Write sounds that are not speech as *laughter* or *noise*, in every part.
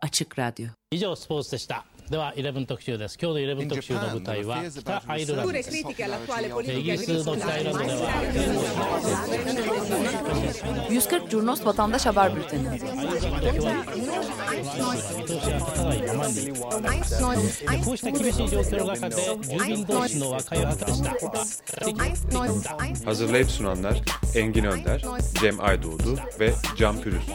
Açık Radyo. 以上スポーツでしたでは11特集です今日の11特集の舞台は北アイルランドです critiche all'attuale イ politica ギリスの北アイルランドでは 140 Curnos Vatandaş Haber Bülteni. 見通しが立たないままにこうした厳しい状況の中で住民同士の和解を図りした Hazırlayıp sunanlar Engin Önder, Cem Aydoğdu ve Can Pürüzsüz.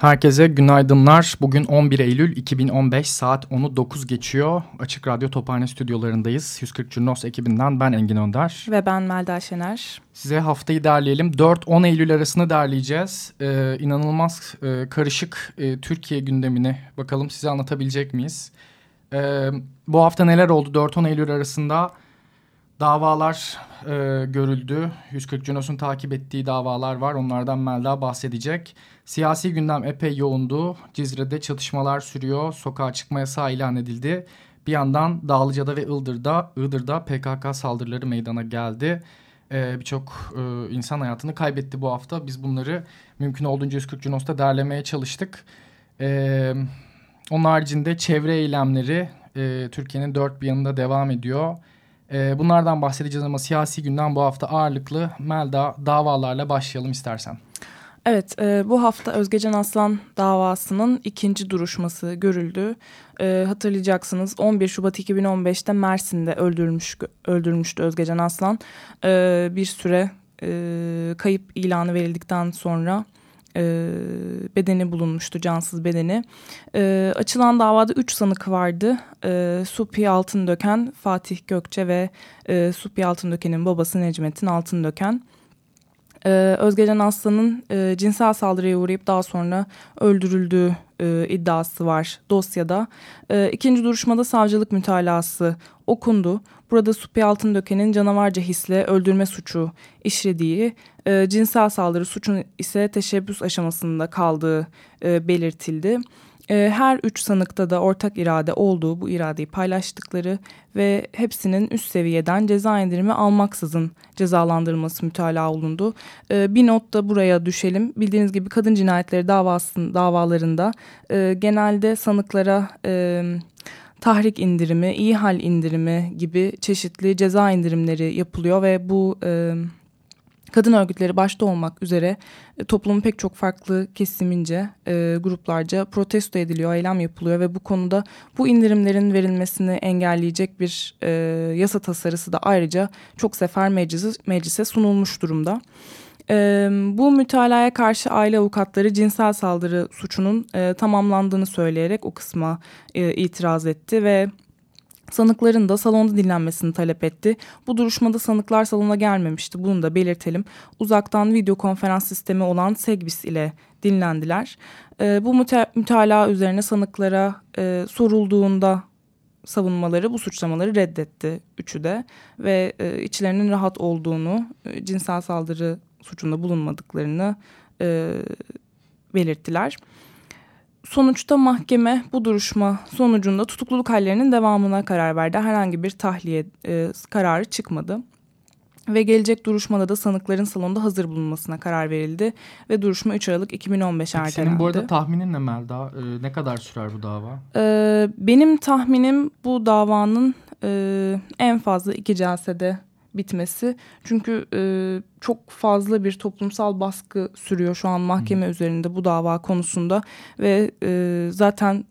Herkese günaydınlar. Bugün 11 Eylül 2015 saat 10'u 9 geçiyor. Açık Radyo Tophane stüdyolarındayız. 140 Curnos ekibinden ben Engin Önder. Ve ben Melda Şener. Size haftayı derleyelim. 4-10 Eylül arasını derleyeceğiz. Ee, inanılmaz e, karışık e, Türkiye gündemini bakalım size anlatabilecek miyiz? Ee, bu hafta neler oldu 4-10 Eylül arasında? Davalar e, görüldü. 140 Cunos'un takip ettiği davalar var. Onlardan Melda bahsedecek. Siyasi gündem epey yoğundu. Cizre'de çatışmalar sürüyor. Sokağa çıkma yasağı ilan edildi. Bir yandan Dağlıca'da ve Iğdır'da, Iğdır'da PKK saldırıları meydana geldi. Ee, Birçok e, insan hayatını kaybetti bu hafta. Biz bunları mümkün olduğunca 140 Cunos'ta derlemeye çalıştık. Ee, onun haricinde çevre eylemleri e, Türkiye'nin dört bir yanında devam ediyor. E, bunlardan bahsedeceğiz ama siyasi gündem bu hafta ağırlıklı. Melda davalarla başlayalım istersen. Evet e, bu hafta Özgecan Aslan davasının ikinci duruşması görüldü. E, hatırlayacaksınız 11 Şubat 2015'te Mersin'de öldürülmüş, öldürülmüştü Özgecan Aslan. E, bir süre e, kayıp ilanı verildikten sonra e, bedeni bulunmuştu, cansız bedeni. E, açılan davada 3 sanık vardı. E, Supi Altındöken, Fatih Gökçe ve e, Supi Altındöken'in babası Necmettin Altındöken. Ee, Özgecan Aslan'ın e, cinsel saldırıya uğrayıp daha sonra öldürüldüğü e, iddiası var dosyada. E, ikinci duruşmada savcılık mütalası okundu. Burada Supi Altındöken'in canavarca hisle öldürme suçu işlediği, e, cinsel saldırı suçun ise teşebbüs aşamasında kaldığı e, belirtildi. E, her üç sanıkta da ortak irade olduğu, bu iradeyi paylaştıkları ve hepsinin üst seviyeden ceza indirimi almaksızın cezalandırılması mütalaa olundu. E, bir not da buraya düşelim. Bildiğiniz gibi kadın cinayetleri davasının davalarında e, genelde sanıklara e, tahrik indirimi, iyi hal indirimi gibi çeşitli ceza indirimleri yapılıyor ve bu e, kadın örgütleri başta olmak üzere e, toplumun pek çok farklı kesimince, e, gruplarca protesto ediliyor, eylem yapılıyor ve bu konuda bu indirimlerin verilmesini engelleyecek bir e, yasa tasarısı da ayrıca çok sefer meclise, meclise sunulmuş durumda. Bu mütalaya karşı aile avukatları cinsel saldırı suçunun tamamlandığını söyleyerek o kısma itiraz etti ve Sanıkların da salonda dinlenmesini talep etti. Bu duruşmada sanıklar salona gelmemişti. Bunu da belirtelim. Uzaktan video konferans sistemi olan Segbis ile dinlendiler. E, bu mütalaa üzerine sanıklara e, sorulduğunda savunmaları bu suçlamaları reddetti üçü de ve e, içlerinin rahat olduğunu, e, cinsel saldırı suçunda bulunmadıklarını e, belirttiler. Sonuçta mahkeme bu duruşma sonucunda tutukluluk hallerinin devamına karar verdi. Herhangi bir tahliye e, kararı çıkmadı. Ve gelecek duruşmada da sanıkların salonda hazır bulunmasına karar verildi. Ve duruşma 3 Aralık 2015 ertelendi. Senin bu arada tahminin ne Melda? Ee, ne kadar sürer bu dava? Ee, benim tahminim bu davanın e, en fazla iki celsede bitmesi. Çünkü e, çok fazla bir toplumsal baskı sürüyor şu an mahkeme hmm. üzerinde bu dava konusunda ve e, zaten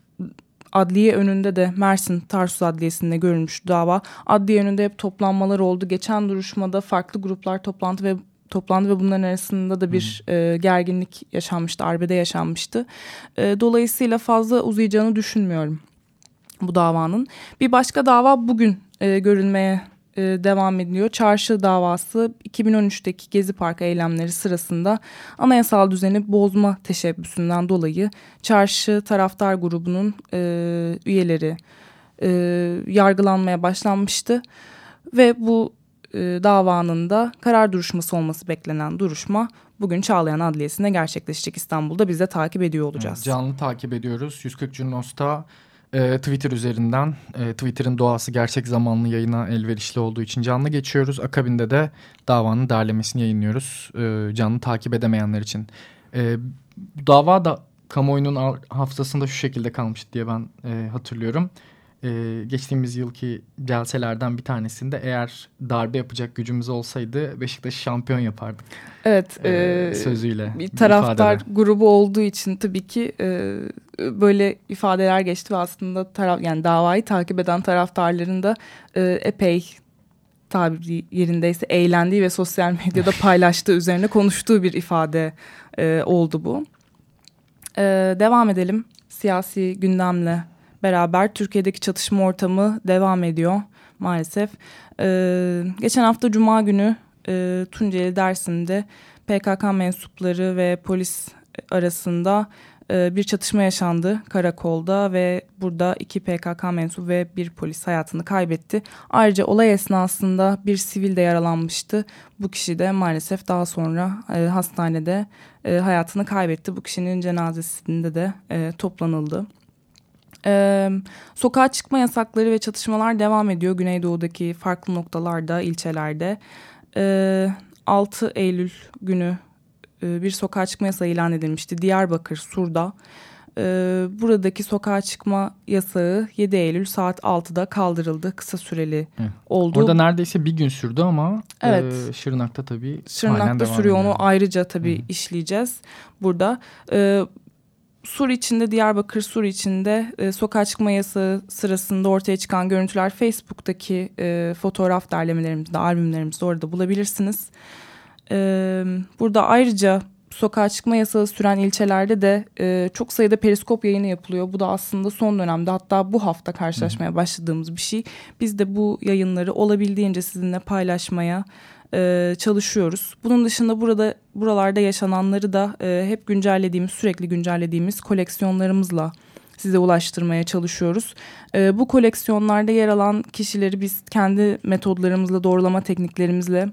adliye önünde de Mersin Tarsus Adliyesi'nde görülmüş dava. Adliye önünde hep toplanmalar oldu. Geçen duruşmada farklı gruplar toplantı ve toplandı ve bunların arasında da bir hmm. e, gerginlik yaşanmıştı, arbede yaşanmıştı. E, dolayısıyla fazla uzayacağını düşünmüyorum bu davanın. Bir başka dava bugün e, görülmeye e, devam ediyor. Çarşı davası 2013'teki Gezi Parkı eylemleri sırasında anayasal düzeni bozma teşebbüsünden dolayı çarşı taraftar grubunun e, üyeleri e, yargılanmaya başlanmıştı. Ve bu e, davanın da karar duruşması olması beklenen duruşma bugün Çağlayan Adliyesi'nde gerçekleşecek İstanbul'da. Biz de takip ediyor olacağız. Canlı takip ediyoruz. 140 Cunos'ta e, Twitter üzerinden e, Twitter'ın doğası gerçek zamanlı yayına elverişli olduğu için canlı geçiyoruz. Akabinde de davanın derlemesini yayınlıyoruz e, canlı takip edemeyenler için. E, dava da kamuoyunun hafızasında şu şekilde kalmış diye ben e, hatırlıyorum. E, geçtiğimiz yılki celselerden bir tanesinde eğer darbe yapacak gücümüz olsaydı Beşiktaş şampiyon yapardık. Evet. E, e, sözüyle. Bir taraftar bir grubu olduğu için tabii ki e, böyle ifadeler geçti ve aslında taraf yani davayı takip eden taraftarların da e, epey tabiri yerindeyse eğlendiği ve sosyal medyada *laughs* paylaştığı üzerine konuştuğu bir ifade e, oldu bu. E, devam edelim siyasi gündemle beraber Türkiye'deki çatışma ortamı devam ediyor maalesef. E, geçen hafta Cuma günü e, Tunceli Dersim'de PKK mensupları ve polis arasında e, bir çatışma yaşandı karakolda ve burada iki PKK mensubu ve bir polis hayatını kaybetti. Ayrıca olay esnasında bir sivil de yaralanmıştı. Bu kişi de maalesef daha sonra e, hastanede e, hayatını kaybetti. Bu kişinin cenazesinde de e, toplanıldı. Ee, sokağa çıkma yasakları ve çatışmalar devam ediyor Güneydoğu'daki farklı noktalarda, ilçelerde. Ee, 6 Eylül günü e, bir sokağa çıkma yasağı ilan edilmişti. Diyarbakır, Sur'da. Ee, buradaki sokağa çıkma yasağı 7 Eylül saat 6'da kaldırıldı. Kısa süreli evet. oldu. Orada neredeyse bir gün sürdü ama evet. e, Şırnak'ta tabii Şırnak'ta sürüyor. Onu ayrıca tabii Hı. işleyeceğiz burada. Ee, Sur içinde Diyarbakır Sur içinde e, sokağa çıkma yasağı sırasında ortaya çıkan görüntüler Facebook'taki e, fotoğraf derlemelerimizde, albümlerimizde orada bulabilirsiniz. E, burada ayrıca sokağa çıkma yasağı süren ilçelerde de e, çok sayıda periskop yayını yapılıyor. Bu da aslında son dönemde hatta bu hafta karşılaşmaya başladığımız bir şey. Biz de bu yayınları olabildiğince sizinle paylaşmaya e, çalışıyoruz. Bunun dışında burada buralarda yaşananları da e, hep güncellediğimiz, sürekli güncellediğimiz koleksiyonlarımızla size ulaştırmaya çalışıyoruz. E, bu koleksiyonlarda yer alan kişileri biz kendi metodlarımızla, doğrulama tekniklerimizle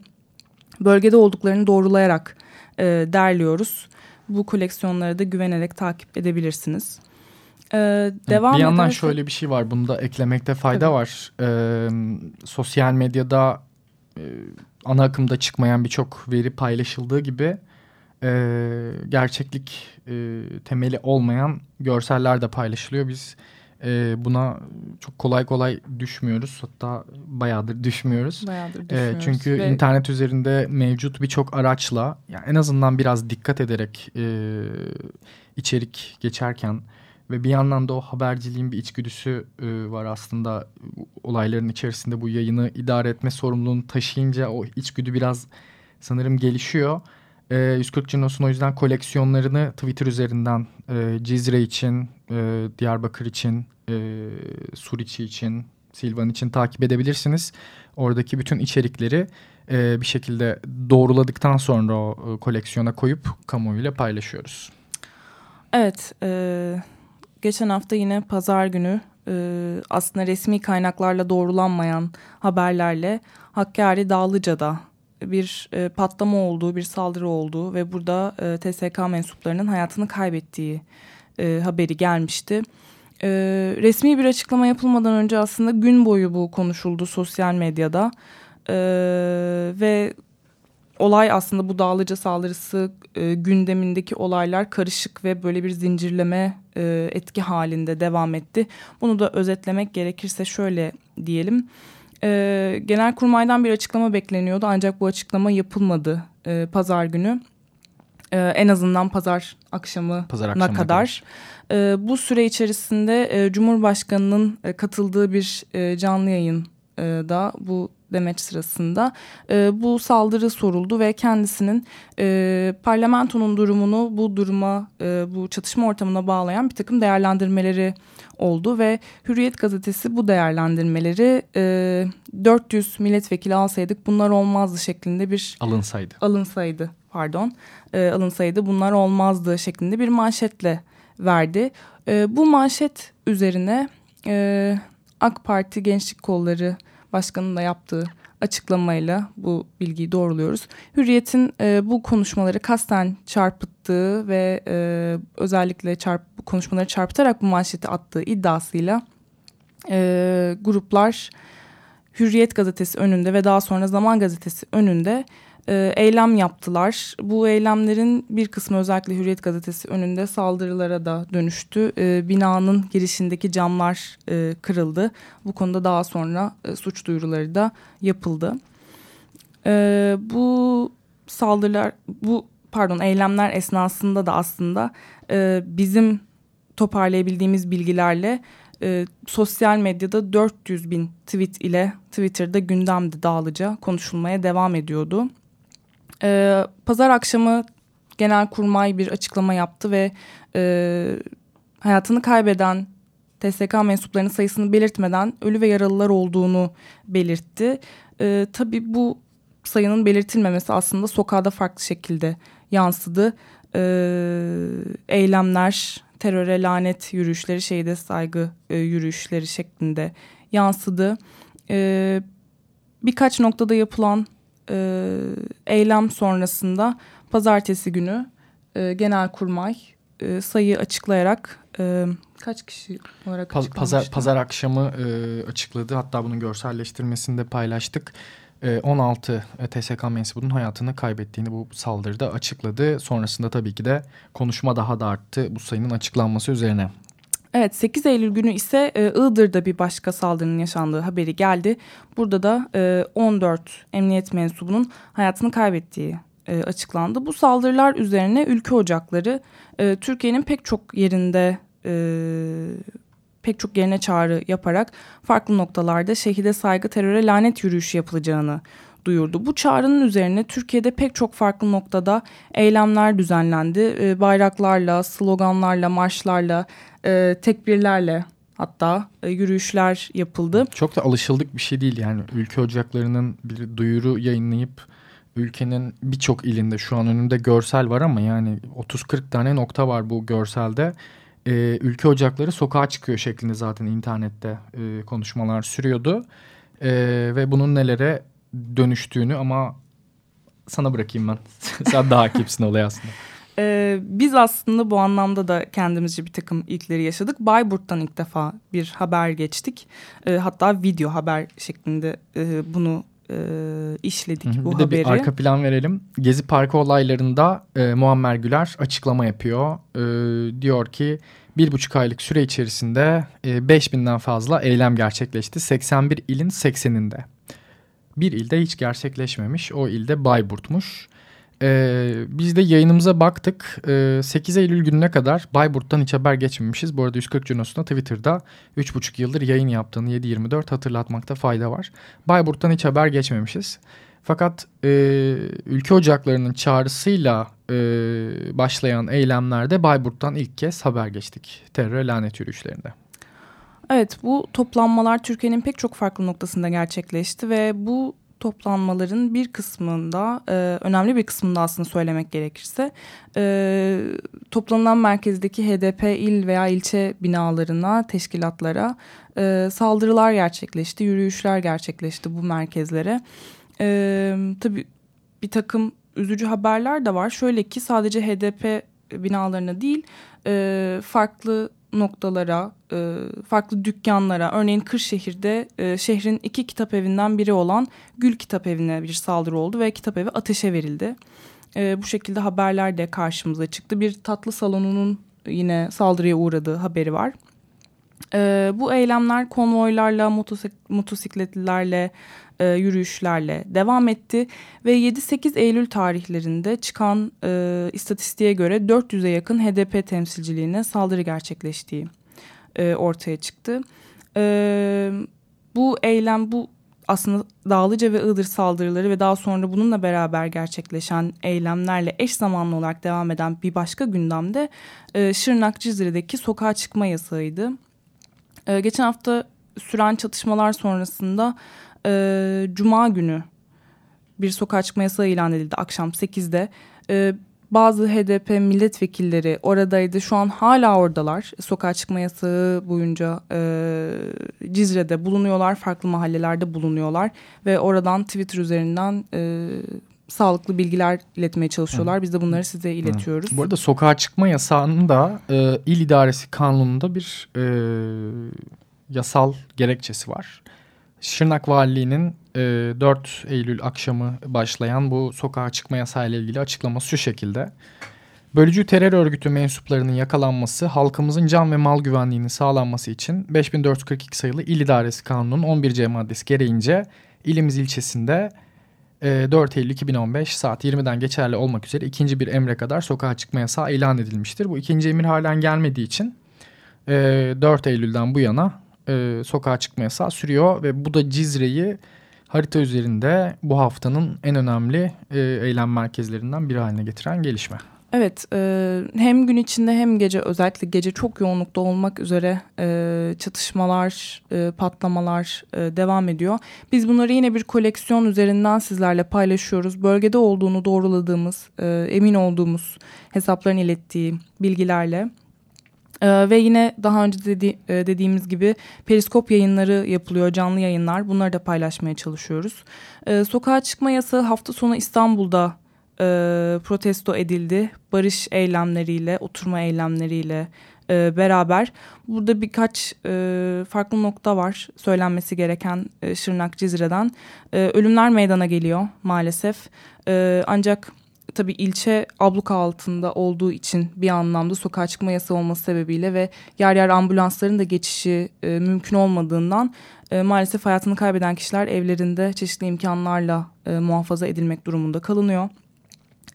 bölgede olduklarını doğrulayarak e, derliyoruz. Bu koleksiyonlara da güvenerek takip edebilirsiniz. Ee, devam bir yandan edersek... şöyle bir şey var. Bunda eklemekte fayda Tabii. var. Ee, sosyal medyada e, ana akımda çıkmayan birçok veri paylaşıldığı gibi e, gerçeklik e, temeli olmayan görseller de paylaşılıyor. Biz e, buna çok kolay kolay düşmüyoruz. Hatta bayağıdır düşmüyoruz. Bayağıdır düşmüyoruz. E, çünkü Ve... internet üzerinde mevcut birçok araçla yani en azından biraz dikkat ederek e, içerik geçerken ve bir yandan da o haberciliğin bir içgüdüsü e, var aslında olayların içerisinde bu yayını idare etme sorumluluğunu taşıyınca o içgüdü biraz sanırım gelişiyor. E, 140 Cinos'un o yüzden koleksiyonlarını Twitter üzerinden e, Cizre için, e, Diyarbakır için, e, Suriçi için, Silvan için takip edebilirsiniz. Oradaki bütün içerikleri e, bir şekilde doğruladıktan sonra o e, koleksiyona koyup kamuoyuyla paylaşıyoruz. Evet, e, geçen hafta yine pazar günü e, aslında resmi kaynaklarla doğrulanmayan haberlerle Hakkari Dağlıca'da bir e, patlama olduğu, bir saldırı olduğu ve burada e, TSK mensuplarının hayatını kaybettiği e, haberi gelmişti. E, resmi bir açıklama yapılmadan önce aslında gün boyu bu konuşuldu sosyal medyada e, ve olay aslında bu dağlıca saldırısı e, gündemindeki olaylar karışık ve böyle bir zincirleme e, etki halinde devam etti. Bunu da özetlemek gerekirse şöyle diyelim. E, Genelkurmay'dan bir açıklama bekleniyordu ancak bu açıklama yapılmadı e, pazar günü. E, en azından pazar akşamına pazar kadar. kadar. E, bu süre içerisinde e, Cumhurbaşkanı'nın e, katıldığı bir e, canlı yayın e, da bu demeç sırasında e, bu saldırı soruldu ve kendisinin e, parlamentonun durumunu bu duruma e, bu çatışma ortamına bağlayan bir takım değerlendirmeleri oldu ve Hürriyet gazetesi bu değerlendirmeleri e, 400 milletvekili alsaydık bunlar olmazdı şeklinde bir alınsaydı alınsaydı pardon e, alınsaydı bunlar olmazdı şeklinde bir manşetle verdi. E, bu manşet üzerine e, AK Parti Gençlik Kolları Başkanı'nın da yaptığı açıklamayla bu bilgiyi doğruluyoruz. Hürriyet'in e, bu konuşmaları kasten çarpıttığı ve e, özellikle çarp, bu konuşmaları çarpıtarak bu manşeti attığı iddiasıyla e, gruplar Hürriyet gazetesi önünde ve daha sonra Zaman gazetesi önünde e, eylem yaptılar. Bu eylemlerin bir kısmı özellikle Hürriyet gazetesi önünde saldırılara da dönüştü. E, binanın girişindeki camlar e, kırıldı. Bu konuda daha sonra e, suç duyuruları da yapıldı. E, bu saldırılar, bu pardon eylemler esnasında da aslında e, bizim toparlayabildiğimiz bilgilerle e, sosyal medyada 400 bin tweet ile Twitter'da gündemde dağılıca konuşulmaya devam ediyordu. E, Pazar akşamı Genelkurmay bir açıklama yaptı ve e, hayatını kaybeden TSK mensuplarının sayısını belirtmeden ölü ve yaralılar olduğunu belirtti. E, tabii bu sayının belirtilmemesi aslında sokağda farklı şekilde yansıdı. E, eylemler, teröre lanet yürüyüşleri, şehide saygı e, yürüyüşleri şeklinde yansıdı. E, birkaç noktada yapılan e, eylem sonrasında pazartesi günü e, Genelkurmay e, sayı açıklayarak e, kaç kişi olarak Paz, pazar, pazar akşamı e, açıkladı. Hatta bunun görselleştirmesini de paylaştık. E, 16 TSK mensubunun hayatını kaybettiğini bu saldırıda açıkladı. Sonrasında tabii ki de konuşma daha da arttı bu sayının açıklanması üzerine. Evet 8 Eylül günü ise e, Iğdır'da bir başka saldırının yaşandığı haberi geldi. Burada da e, 14 emniyet mensubunun hayatını kaybettiği e, açıklandı. Bu saldırılar üzerine ülke ocakları e, Türkiye'nin pek çok yerinde e, pek çok yerine çağrı yaparak farklı noktalarda şehide saygı teröre lanet yürüyüşü yapılacağını duyurdu. Bu çağrının üzerine Türkiye'de pek çok farklı noktada eylemler düzenlendi. E, bayraklarla, sloganlarla, marşlarla, e, tekbirlerle hatta e, yürüyüşler yapıldı. Çok da alışıldık bir şey değil yani ülke ocaklarının bir duyuru yayınlayıp ülkenin birçok ilinde şu an önünde görsel var ama yani 30-40 tane nokta var bu görselde. Ee, ülke ocakları sokağa çıkıyor şeklinde zaten internette e, konuşmalar sürüyordu. E, ve bunun nelere dönüştüğünü ama sana bırakayım ben. *laughs* Sen daha hakimsin olay aslında. Ee, biz aslında bu anlamda da kendimizce bir takım ilkleri yaşadık. Bayburt'tan ilk defa bir haber geçtik. Ee, hatta video haber şeklinde e, bunu e, işledik bu bir haberi. de bir arka plan verelim. Gezi Parkı olaylarında e, Muammer Güler açıklama yapıyor. E, diyor ki bir buçuk aylık süre içerisinde e, 5000'den fazla eylem gerçekleşti. 81 ilin 80'inde. Bir ilde hiç gerçekleşmemiş. O ilde Bayburt'muş. Ee, biz de yayınımıza baktık. Ee, 8 Eylül gününe kadar Bayburt'tan hiç haber geçmemişiz. Bu arada 140 Cunos'ta Twitter'da 3,5 yıldır yayın yaptığını 7.24 hatırlatmakta fayda var. Bayburt'tan hiç haber geçmemişiz. Fakat e, ülke ocaklarının çağrısıyla e, başlayan eylemlerde Bayburt'tan ilk kez haber geçtik. Terör lanet yürüyüşlerinde. Evet bu toplanmalar Türkiye'nin pek çok farklı noktasında gerçekleşti ve bu toplanmaların bir kısmında e, önemli bir kısmında aslında söylemek gerekirse e, toplanılan merkezdeki HDP il veya ilçe binalarına, teşkilatlara e, saldırılar gerçekleşti, yürüyüşler gerçekleşti bu merkezlere. E, tabii bir takım üzücü haberler de var. Şöyle ki sadece HDP binalarına değil e, farklı noktalara, e, farklı dükkanlara, örneğin Kırşehir'de e, şehrin iki kitap evinden biri olan Gül Kitap Evi'ne bir saldırı oldu ve kitap evi ateşe verildi. E, bu şekilde haberler de karşımıza çıktı. Bir tatlı salonunun yine saldırıya uğradığı haberi var. E, bu eylemler konvoylarla, motosik motosikletlilerle, e, yürüyüşlerle devam etti ve 7-8 Eylül tarihlerinde çıkan e, istatistiğe göre 400'e yakın HDP temsilciliğine saldırı gerçekleştiği e, ortaya çıktı. E, bu eylem bu aslında Dağlıca ve Iğdır saldırıları ve daha sonra bununla beraber gerçekleşen eylemlerle eş zamanlı olarak devam eden bir başka gündemde e, Şırnak Cizre'deki sokağa çıkma yasağıydı. E, geçen hafta süren çatışmalar sonrasında e, Cuma günü bir sokağa çıkma yasağı ilan edildi akşam 8'de. E, bazı HDP milletvekilleri oradaydı. Şu an hala oradalar. Sokağa çıkma yasağı boyunca e, Cizre'de bulunuyorlar. Farklı mahallelerde bulunuyorlar. Ve oradan Twitter üzerinden e, sağlıklı bilgiler iletmeye çalışıyorlar. Biz de bunları size iletiyoruz. Bu arada sokağa çıkma yasağının da e, il idaresi kanununda bir e, yasal gerekçesi var. Şırnak Valiliği'nin e, 4 Eylül akşamı başlayan bu sokağa çıkma yasağı ile ilgili açıklaması şu şekilde. Bölücü terör örgütü mensuplarının yakalanması, halkımızın can ve mal güvenliğinin sağlanması için 5442 sayılı İl İdaresi Kanunu'nun 11C maddesi gereğince ilimiz ilçesinde 4 Eylül 2015 saat 20'den geçerli olmak üzere ikinci bir emre kadar sokağa çıkma yasağı ilan edilmiştir. Bu ikinci emir halen gelmediği için 4 Eylül'den bu yana sokağa çıkma yasağı sürüyor ve bu da Cizre'yi harita üzerinde bu haftanın en önemli eylem merkezlerinden biri haline getiren gelişme. Evet e, hem gün içinde hem gece özellikle gece çok yoğunlukta olmak üzere e, çatışmalar, e, patlamalar e, devam ediyor. Biz bunları yine bir koleksiyon üzerinden sizlerle paylaşıyoruz. Bölgede olduğunu doğruladığımız, e, emin olduğumuz hesapların ilettiği bilgilerle. Ee, ve yine daha önce dedi, e, dediğimiz gibi periskop yayınları yapılıyor, canlı yayınlar. Bunları da paylaşmaya çalışıyoruz. Ee, sokağa çıkma yasağı hafta sonu İstanbul'da e, protesto edildi. Barış eylemleriyle, oturma eylemleriyle e, beraber. Burada birkaç e, farklı nokta var söylenmesi gereken e, Şırnak Cizre'den. E, ölümler meydana geliyor maalesef. E, ancak tabii ilçe abluka altında olduğu için bir anlamda sokağa çıkma yasağı olması sebebiyle ve yer yer ambulansların da geçişi e, mümkün olmadığından e, maalesef hayatını kaybeden kişiler evlerinde çeşitli imkanlarla e, muhafaza edilmek durumunda kalınıyor.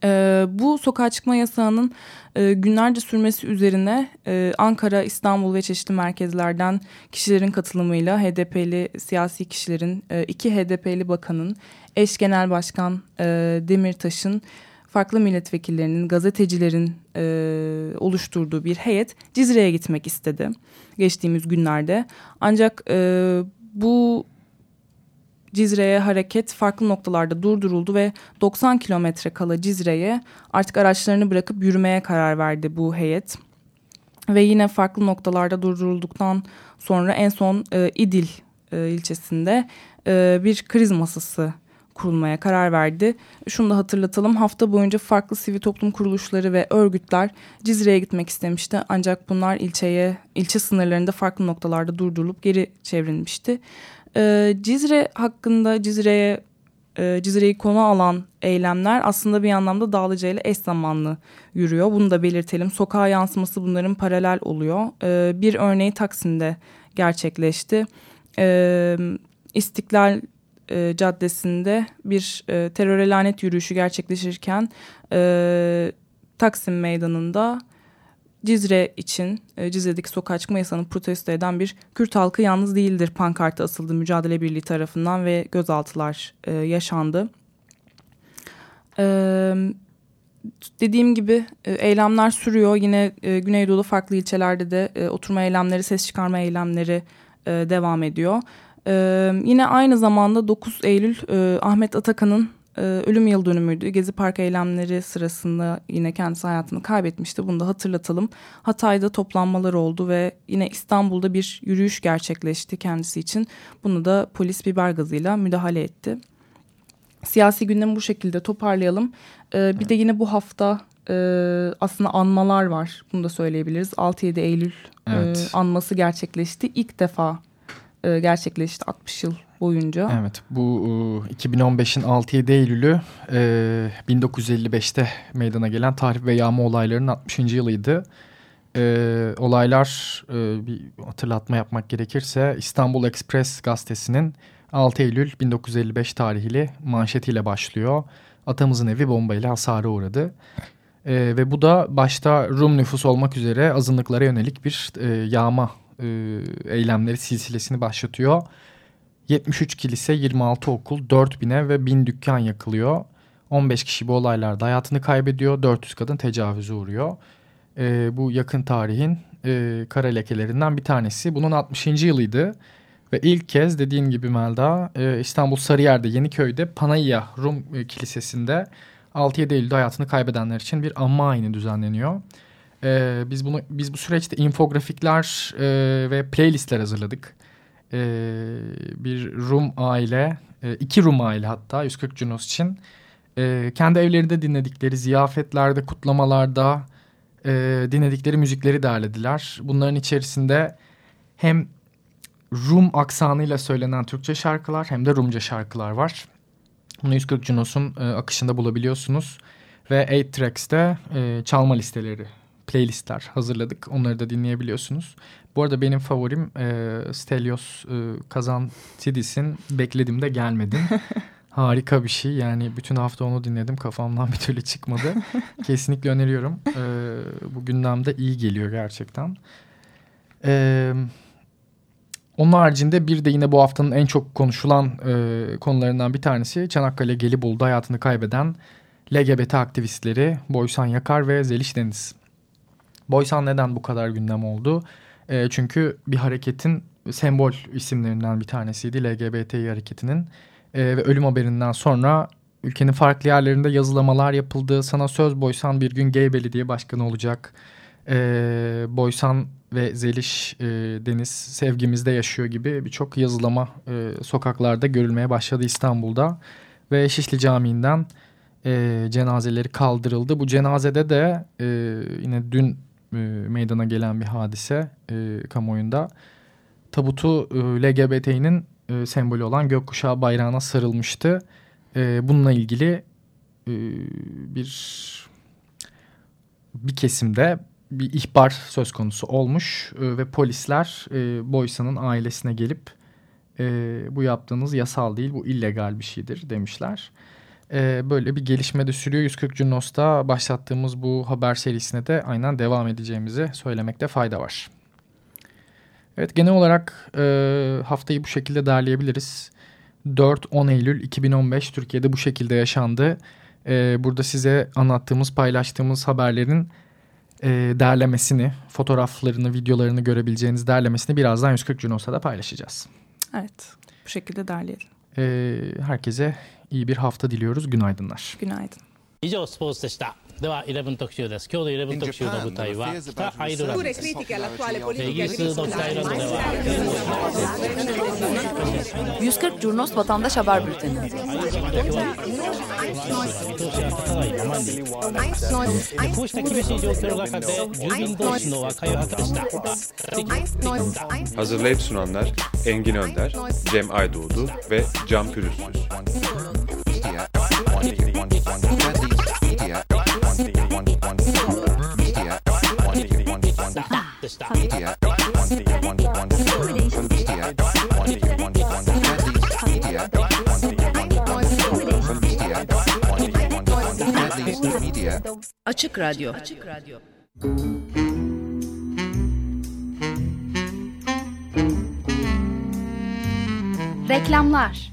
E, bu sokağa çıkma yasağının e, günlerce sürmesi üzerine e, Ankara, İstanbul ve çeşitli merkezlerden kişilerin katılımıyla HDP'li siyasi kişilerin, e, iki HDP'li bakanın, eş genel başkan e, Demirtaş'ın farklı milletvekillerinin, gazetecilerin e, oluşturduğu bir heyet Cizre'ye gitmek istedi geçtiğimiz günlerde. Ancak e, bu Cizre'ye hareket farklı noktalarda durduruldu ve 90 kilometre kala Cizre'ye artık araçlarını bırakıp yürümeye karar verdi bu heyet. Ve yine farklı noktalarda durdurulduktan sonra en son e, İdil e, ilçesinde e, bir kriz masası kurulmaya karar verdi. Şunu da hatırlatalım hafta boyunca farklı sivil toplum kuruluşları ve örgütler Cizre'ye gitmek istemişti. Ancak bunlar ilçeye, ilçe sınırlarında farklı noktalarda durdurulup geri çevrilmişti. Ee, Cizre hakkında Cizre'ye e, Cizre'yi konu alan eylemler aslında bir anlamda Dağlıca ile eş zamanlı yürüyor. Bunu da belirtelim. Sokağa yansıması bunların paralel oluyor. Ee, bir örneği Taksim'de gerçekleşti. Ee, İstiklal e, Caddesi'nde bir e, teröre lanet yürüyüşü gerçekleşirken e, Taksim Meydanı'nda Cizre için e, Cizre'deki sokağa çıkma yasağını protesto eden bir Kürt halkı yalnız değildir pankartı asıldı Mücadele Birliği tarafından ve gözaltılar e, yaşandı. E, dediğim gibi e, eylemler sürüyor. Yine e, Güneydoğu'da farklı ilçelerde de e, oturma eylemleri, ses çıkarma eylemleri e, devam ediyor. Ee, yine aynı zamanda 9 Eylül e, Ahmet Atakan'ın e, ölüm yıl dönümüydü. Gezi Park eylemleri sırasında yine kendisi hayatını kaybetmişti. Bunu da hatırlatalım. Hatay'da toplanmalar oldu ve yine İstanbul'da bir yürüyüş gerçekleşti kendisi için. Bunu da polis biber gazıyla müdahale etti. Siyasi gündemi bu şekilde toparlayalım. Ee, bir de yine bu hafta e, aslında anmalar var. Bunu da söyleyebiliriz. 6-7 Eylül evet. e, anması gerçekleşti. İlk defa e, gerçekleşti 60 yıl boyunca. Evet bu 2015'in 6-7 Eylül'ü e, 1955'te meydana gelen tahrip ve yağma olaylarının 60. yılıydı. E, olaylar e, bir hatırlatma yapmak gerekirse İstanbul Express gazetesinin 6 Eylül 1955 tarihli manşetiyle başlıyor. Atamızın evi bombayla hasara uğradı. E, ve bu da başta Rum nüfus olmak üzere azınlıklara yönelik bir e, yağma e, eylemleri silsilesini başlatıyor. 73 kilise, 26 okul, 4000 ev ve 1000 dükkan yakılıyor. 15 kişi bu olaylarda hayatını kaybediyor. 400 kadın tecavüze uğruyor. E, bu yakın tarihin e, kara lekelerinden bir tanesi. Bunun 60. yılıydı. Ve ilk kez dediğin gibi Melda e, İstanbul Sarıyer'de Yeniköy'de Panayya Rum e, Kilisesi'nde 6-7 Eylül'de hayatını kaybedenler için bir anma ayini düzenleniyor. E, biz bunu biz bu süreçte infografikler e, ve playlistler hazırladık. E, bir Rum aile, e, iki Rum aile hatta 140 Junos için e, kendi evlerinde dinledikleri ziyafetlerde, kutlamalarda e, dinledikleri müzikleri derlediler. Bunların içerisinde hem Rum aksanıyla söylenen Türkçe şarkılar hem de Rumca şarkılar var. Bunu 140 Junos'un e, akışında bulabiliyorsunuz. Ve 8 Tracks'te e, çalma listeleri, playlistler hazırladık. Onları da dinleyebiliyorsunuz. Bu arada benim favorim e, Stelios e, Kazan Tidis'in Bekledim de Gelmedin. *laughs* Harika bir şey. Yani bütün hafta onu dinledim. Kafamdan bir türlü çıkmadı. *laughs* Kesinlikle öneriyorum. E, bu gündemde iyi geliyor gerçekten. Evet. Onun haricinde bir de yine bu haftanın en çok konuşulan e, konularından bir tanesi Çanakkale Gelibolu'da hayatını kaybeden LGBT aktivistleri Boysan Yakar ve Zeliş Deniz. Boysan neden bu kadar gündem oldu? E, çünkü bir hareketin sembol isimlerinden bir tanesiydi LGBT hareketinin. E, ve ölüm haberinden sonra ülkenin farklı yerlerinde yazılamalar yapıldı. Sana söz Boysan bir gün gay belediye başkanı olacak. E, Boysan ve Zeliş e, Deniz sevgimizde yaşıyor gibi birçok yazılama e, sokaklarda görülmeye başladı İstanbul'da. Ve Şişli Camii'nden e, cenazeleri kaldırıldı. Bu cenazede de e, yine dün e, meydana gelen bir hadise e, kamuoyunda. Tabutu e, LGBT'nin e, sembolü olan gökkuşağı bayrağına sarılmıştı. E, bununla ilgili e, bir bir kesimde bir ihbar söz konusu olmuş e, ve polisler e, Boysa'nın ailesine gelip e, bu yaptığınız yasal değil bu illegal bir şeydir demişler. E, böyle bir gelişme de sürüyor. 140 Junos'ta başlattığımız bu haber serisine de aynen devam edeceğimizi söylemekte fayda var. Evet genel olarak e, haftayı bu şekilde derleyebiliriz. 4-10 Eylül 2015 Türkiye'de bu şekilde yaşandı. E, burada size anlattığımız, paylaştığımız haberlerin e, derlemesini, fotoğraflarını, videolarını görebileceğiniz derlemesini birazdan 140 Junos'ta da paylaşacağız. Evet, bu şekilde derleyelim. E, herkese iyi bir hafta diliyoruz. Günaydınlar. Günaydın. 以上スポーツでしたでは11特集です今日の11特集の舞台は北アイルランドですイギリスの北アイルランドでは 140 Curnos Vatandaş Haber Bülteni 見通しは立たないままにこうした厳しい状況の中で住民同士の和解を図りした Hazırlayıp sunanlar Engin Önder, Cem Aydoğdu ve Can Pürüzsüz. Açık Radyo. Açık Radyo Reklamlar